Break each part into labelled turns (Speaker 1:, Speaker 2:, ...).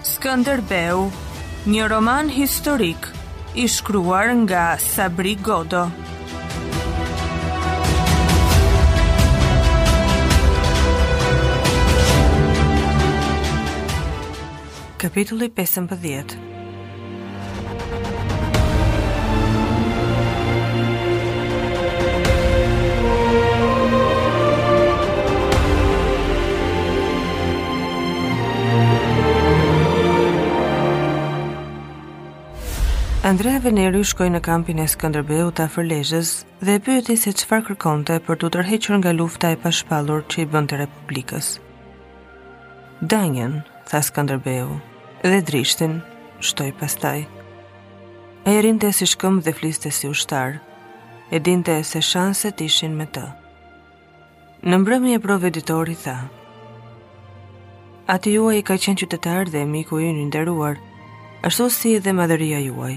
Speaker 1: Skënderbeu, një roman historik i shkruar nga Sabri Godo. Kapitulli 15 Andrea Veneri shkoi në kampin e Skënderbeut afër Lezhës dhe e pyeti se çfarë kërkonte për t'u tërhequr nga lufta e pashpallur që i bënte Republikës. Danjën, tha Skënderbeu, dhe Drishtin, shtoi pastaj. Ai rrinte si shkëmb dhe fliste si ushtar, e dinte se shanset ishin me të. Në mbrëmje proveditori tha, Ati juaj ka qenë qytetar dhe miku ynë i nderuar, ashtu si edhe madhëria juaj.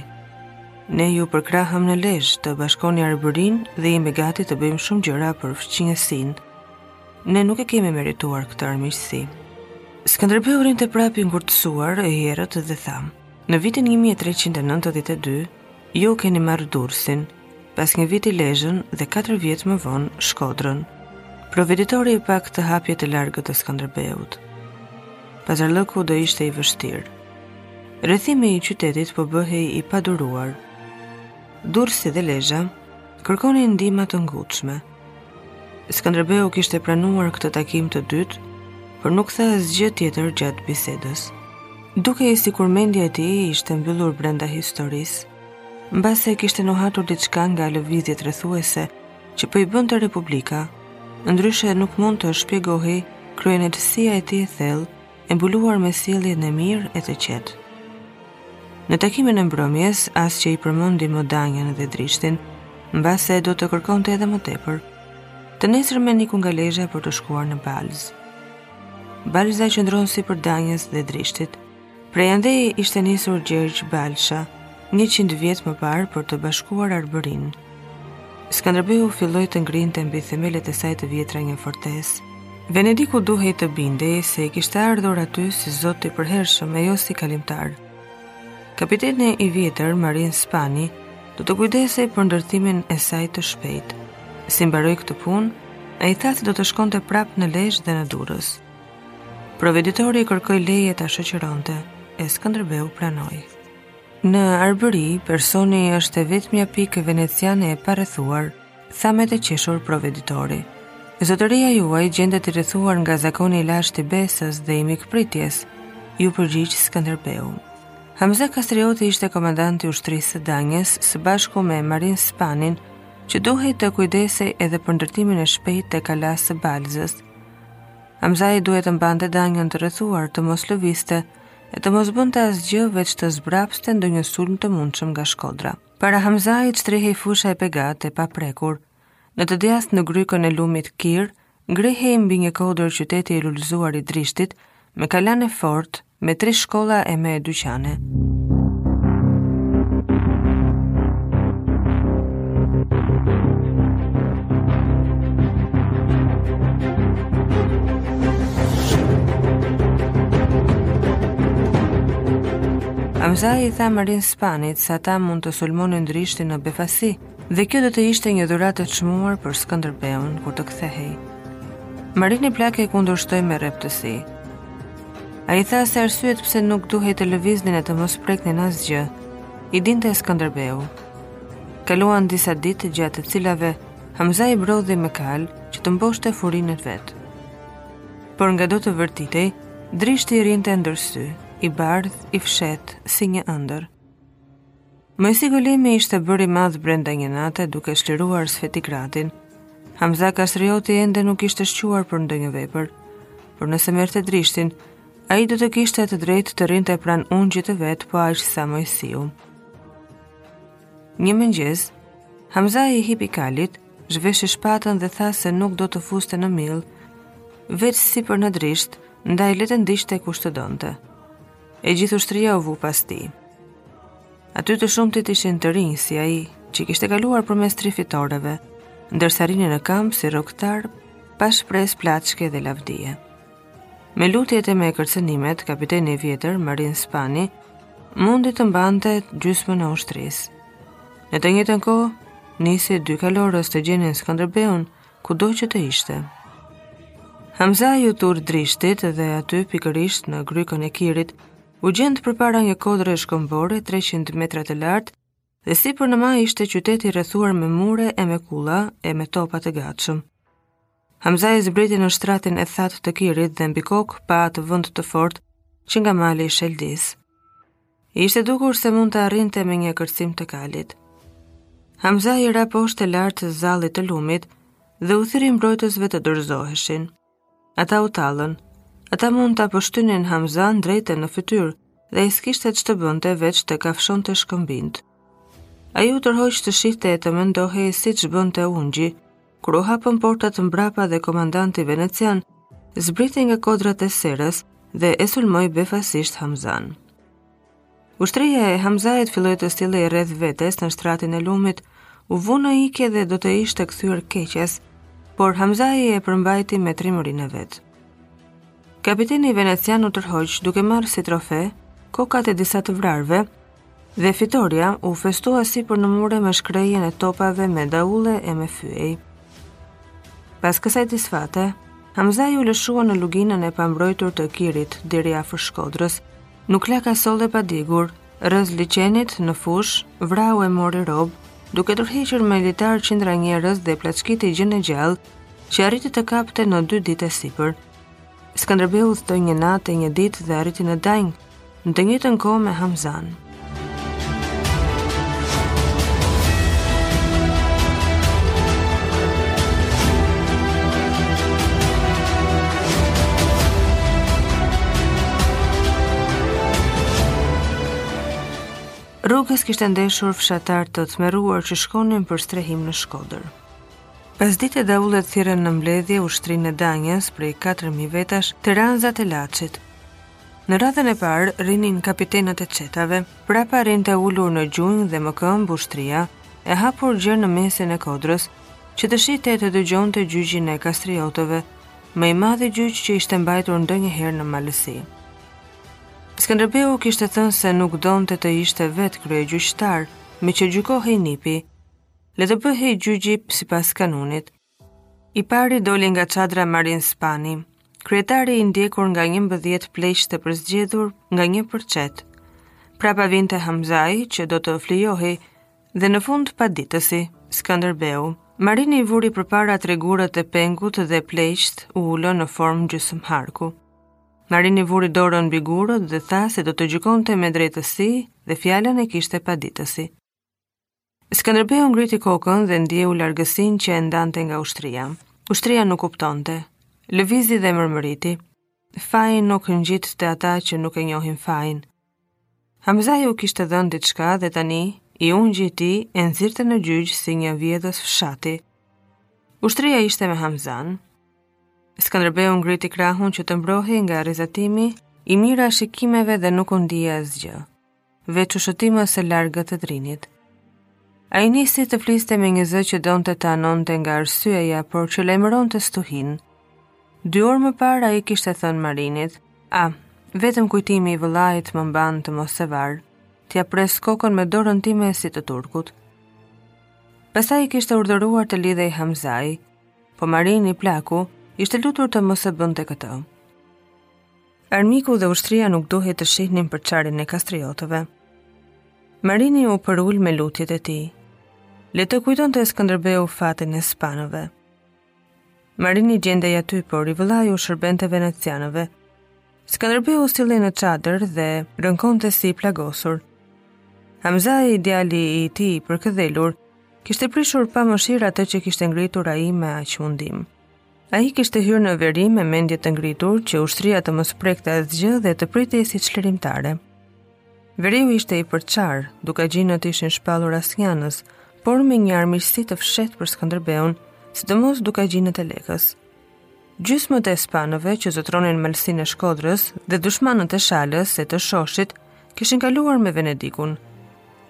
Speaker 1: Ne ju përkrahëm në Lezhë të bashkoni Arbërinë dhe jemi gati të bëjmë shumë gjëra për fqinjësinë. Ne nuk e kemi merituar këtë armiqësi. Skënderbeu rrinte prapë i ngurtësuar e i errët dhe tha: Në vitin 1392 ju keni marrë Durrësin, pas një viti Lezhën dhe katër vjet më vonë Shkodrën. Proveditori e pa këtë hapje të largët të Skënderbeut. Pazarlëku do ishte i vështirë. Rrethimi i qytetit po bëhej i paduruar. Durrësi dhe Lezha kërkonin ndihma të ngutshme. Skënderbeu kishte pranuar këtë takim të dytë, por nuk tha asgjë tjetër gjatë bisedës. Dukej sikur mendja e tij ishte mbyllur brenda historisë, mbase kishte nuhatur diçka nga lëvizjet rrethuese që po i bënte Republika, ndryshe nuk mund të shpjegohej kryeneçësia e tij e thellë e mbuluar me sjelljen e mirë e të qetë. Në takimin e mbrëmjes, as që i përmendi më Danjën dhe Drishtin, mbase do të kërkonte edhe më tepër, të nesërmen iku nga Lezha për të shkuar në Balzë. Balza qëndron sipër Danjës dhe Drishtit, prej andej ishte nisur Gjergj Balsha, 100 vjet më parë për të bashkuar Arbërinë. Skënderbeu filloi të ngrinte mbi themelet e saj të vjetra një fortesë. Venediku duhej të bindej se ai kishte ardhur aty si zot i përhershëm e jo si kalimtar. Kapiteni i vjetër, Marin Spani, do të kujdesej për ndërtimin e saj të shpejt. Si mbaroi këtë punë, ai tha se do të shkonte prapë në Lezhë dhe në Durrës. Proveditori kërkoi leje ta shoqëronte, e Skënderbeu pranoi. Në Arbëri, personi është e vetmja pikë veneciane e parrethuar, tha me të qeshur proveditori. Zotëria juaj gjendet i rrethuar nga zakoni i lashtë i besës dhe i mikpritjes, iu përgjigj Skënderbeu. Hamza Kastrioti ishte komandant i ushtrisë së Danjës së bashku me Marin Spanin, që duhej të kujdesej edhe për ndërtimin e shpejtë të kalasë së Balzës. Hamzai duhet të mbante Danjën të rrethuar të mos lëviste, e të mos bënte asgjë veç të zbrapste ndonjë sulm të mundshëm nga Shkodra. Para Hamzait shtrihej fusha e begatë e paprekur. Në të djathtë në grykën e lumit Kir, ngrihej mbi një kodër qyteti i lulëzuar i Drishtit, me kalanë e fortë, me tri shkolla e me dyqane. Hamzai i tha Marin Spanit se ata mund të sulmonin Drishtin në befasi, dhe kjo do të ishte një dhuratë e çmuar për Skënderbeun kur të kthehej. Marini plak e kundërshtoi me rreptësi. Ai tha se arsyet pse nuk duhej të lëviznin e të mos preknin asgjë, i dinte Skënderbeu. Kaluan disa ditë gjatë të cilave Hamzai brodhi me kalë që të mposhte furinë e vet. Por nga do të vërtitej, Drishti i rrinte ndër sy, i bardhë, i fshehtë, si një ëndërr. Moisi Golemi ishte bërë i madh brenda një nate duke çliruar Sfetigradin. Hamza Kastrioti ende nuk ishte shquar për ndonjë vepër, por nëse merrte Drishtin, ai do të kishte të drejtë të rrinte pranë ungjit të vet, po aq sa Moisiu. Një mëngjes, Hamzai i hipi kalit, zhveshi shpatën dhe tha se nuk do ta fuste në mill, veç sipër në Drisht, ndaj le ta ndiqte kush të donte. E gjithë ushtria u vu pas tij. Aty të shumtit ishin të rinj si ai, që kishte kaluar përmes tri fitoreve, ndërsa rrinin në kamp si rrogëtarë pa shpresë plaçke dhe lavdie. Me lutjet e me kërcënimet, kapiteni i vjetër, Marin Spani, mundi të mbante gjysmën e ushtrisë. Në të njëjtën kohë, nisi dy kalorës të gjenin Skënderbeun, kudo që të ishte. Hamzai iu turr Drishtit dhe aty pikërisht në grykën e Kirit, u gjend përpara një kodre shkëmbore 300 metra të lartë, Dhe sipër në majë ishte qyteti i rrethuar me mure e me kulla e me topa të gatshëm. Hamzai zbriti në shtratin e thatë të Kirit dhe mbi kokë pa atë vend të fortë që nga mali i Sheldisë ishte dukur se mund ta arrinte me një kërcim të kalit. Hamzai i ra poshtë e lart zallit të lumit dhe u thirri mbrojtësve të dorëzoheshin. Ata u tallën. Ata mund ta pështynin Hamzanë drejt në fytyrë dhe ai s'kishte ç'të bënte veç të kafshonte shkëmbinjtë. Ai u tërhoq të shifte e të mendohej siç bënte ungji, kur u hapën portat mbrapa dhe komandanti venecian zbriti nga kodrat e serës dhe e sulmoi befasisht Hamzanë. Ushtria e Hamzait filloi të sillej rreth vetes në shtratin e lumit, u vu në ikje dhe do të ishte kthyer keqes, por Hamzai e përmbajti me trimërinë e vet. Kapiteni venecian u tërhoq duke marrë si trofe kokat e disa të vrarëve dhe fitorja u festua sipër në mure me shkrehjen e topave me daule e me fyej. Pas kësaj disfate, Hamzai u lëshua në luginën e pambrojtur të Kirit, deri afër Shkodrës, Nuk la kasolle pa djegur, rrëzë liqenit në fushë, vrau e mori robër, duke tërhequr me litarë qindra njerëz dhe plaçkiti gjënë e gjallë, që arriti të kapte në dy ditë e sipër. Skënderbeu udhëtoi një natë e një ditë dhe arriti në Danjë, në të njëjtën kohë me Hamzanë. Rrugës kishte ndeshur fshatarë të tmerruar që shkonin për strehim në Shkodër. Pasdite daullet thirrën në mbledhje ushtrinë e Danjës prej 4.000 vetash te ranzat e Laçit. Në radhën e parë rrinin kapitenët e çetave, prapa rrinte ulur në gjunjë dhe më këmbë ushtria, e hapur gjer në mesin e kodrës, që të shihte e të dëgjonte gjyqin e Kastriotëve, më i madhi gjyq që ishte mbajtur ndonjëherë në Malësi. Skënderbeu kishte thënë se nuk donte të ishte vetë kryegjyqtar, meqë gjykohej nipi, le të bëhej gjyqi sipas kanunit, I pari doli nga çadra Marin Spani, kryetari i ndjekur nga 11 pleq të përzgjedhur nga një për çetë. Prapa vinte Hamzai që do të flijohej dhe në fund paditësi, Skënderbeu. Marini i vuri përpara tre gurët e pengut dhe pleqtë u ulën në formë gjysmëharku. Marini vuri dorën mbi gurët dhe tha se do të gjykonte me drejtësi dhe fjalën e kishte paditësi. Skënderbeu ngriti kokën dhe ndjeu largësinë që e ndante nga ushtria. Ushtria nuk kuptonte. Lëvizi dhe mërmëriti. Faji nuk ngjit te ata që nuk e njohin fajin. Hamzai u kishte dhënë diçka dhe tani i ungji i tij e nxirrte në gjyq si një vjedhës fshati. Ushtria ishte me Hamzanë. Skënderbeu ngriti krahun që të mbrohej nga rrezatimi i mijëra shikimeve dhe nuk u ndje asgjë. veç ushëtimës së largët të Drinit. Ai nisi të fliste me një zë që donte të anonte nga arsyeja, por që lajmëronte stuhinë. Dy orë më parë ai kishte thënë Marinit, a, vetëm kujtimi i vëllait më mban të mos e var, t'ia pres kokën me dorën time si të turkut. Pastaj kishte urdhëruar të lidhej Hamzai, po Marini plaku ishte lutur të mos e bënte këtë. Armiku dhe ushtria nuk duhej të shihnin përçarjen e Kastriotëve. Marini u përul me lutjet e tij. Le të kujtonte Skënderbeu fatin e Spanëve. Marini gjendej aty, por i vëllai u shërbente venecianëve. Skënderbeu sillej në çadër dhe rënkonte si i plagosur. Hamzai, djali i tij i përkëdhelur, kishte prishur pa mëshirë atë që kishte ngritur ai me aq mundim. Ai kishte hyrë në veri me mendje të ngritur që ushtria të mos prekte asgjë dhe të pritej si çlirimtare. Veriu ishte i përçarë, Dukagjinët ishin shpallur asnjanës, por me një armiqësi të fshehtë për Skënderbeun, sidomos Dukagjinët e Lekës. Gjysmët e Spanëve që zotëronin malësinë e Shkodrës dhe Dushmanët e Shalës e të Shoshit kishin kaluar me Venedikun.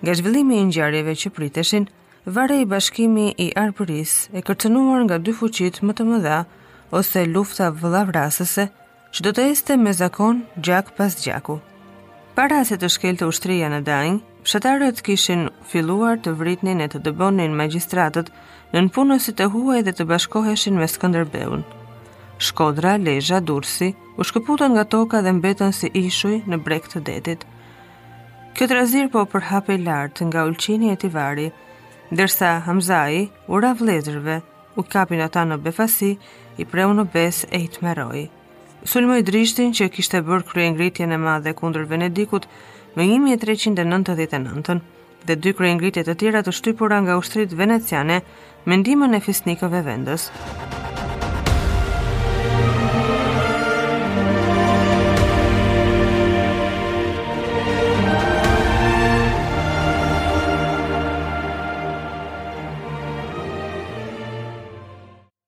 Speaker 1: Nga zhvillimi i ngjarjeve që priteshin, Varrej bashkimi i Arbërisë, e kërcënuar nga dy fuqitë më të mëdha, ose lufta vëllavrasëse, që do të ecte me zakon gjak pas gjaku. Para se të shkelte ushtria në Danjë, fshatarët kishin filluar të vritnin e të dëbonin magjistratët, nëpunësit e huaj dhe të bashkoheshin me Skënderbeun. Shkodra, Lezha, Durrësi u shkëputën nga toka dhe mbetën si ishuj në breg të detit. Kjo trazirë po përhapej lart nga Ulqini e Tivari, ndërsa Hamzai u ra vëllezërve, u kapin ata në befasi, i preu në besë e i tmerroi. Sulmoi Drishtin që kishte bërë kryengritjen e madhe kundër Venedikut më 1399-ën, dhe dy kryengritje të tjera të shtypura nga ushtritë veneciane me ndihmën e fisnikëve vendës.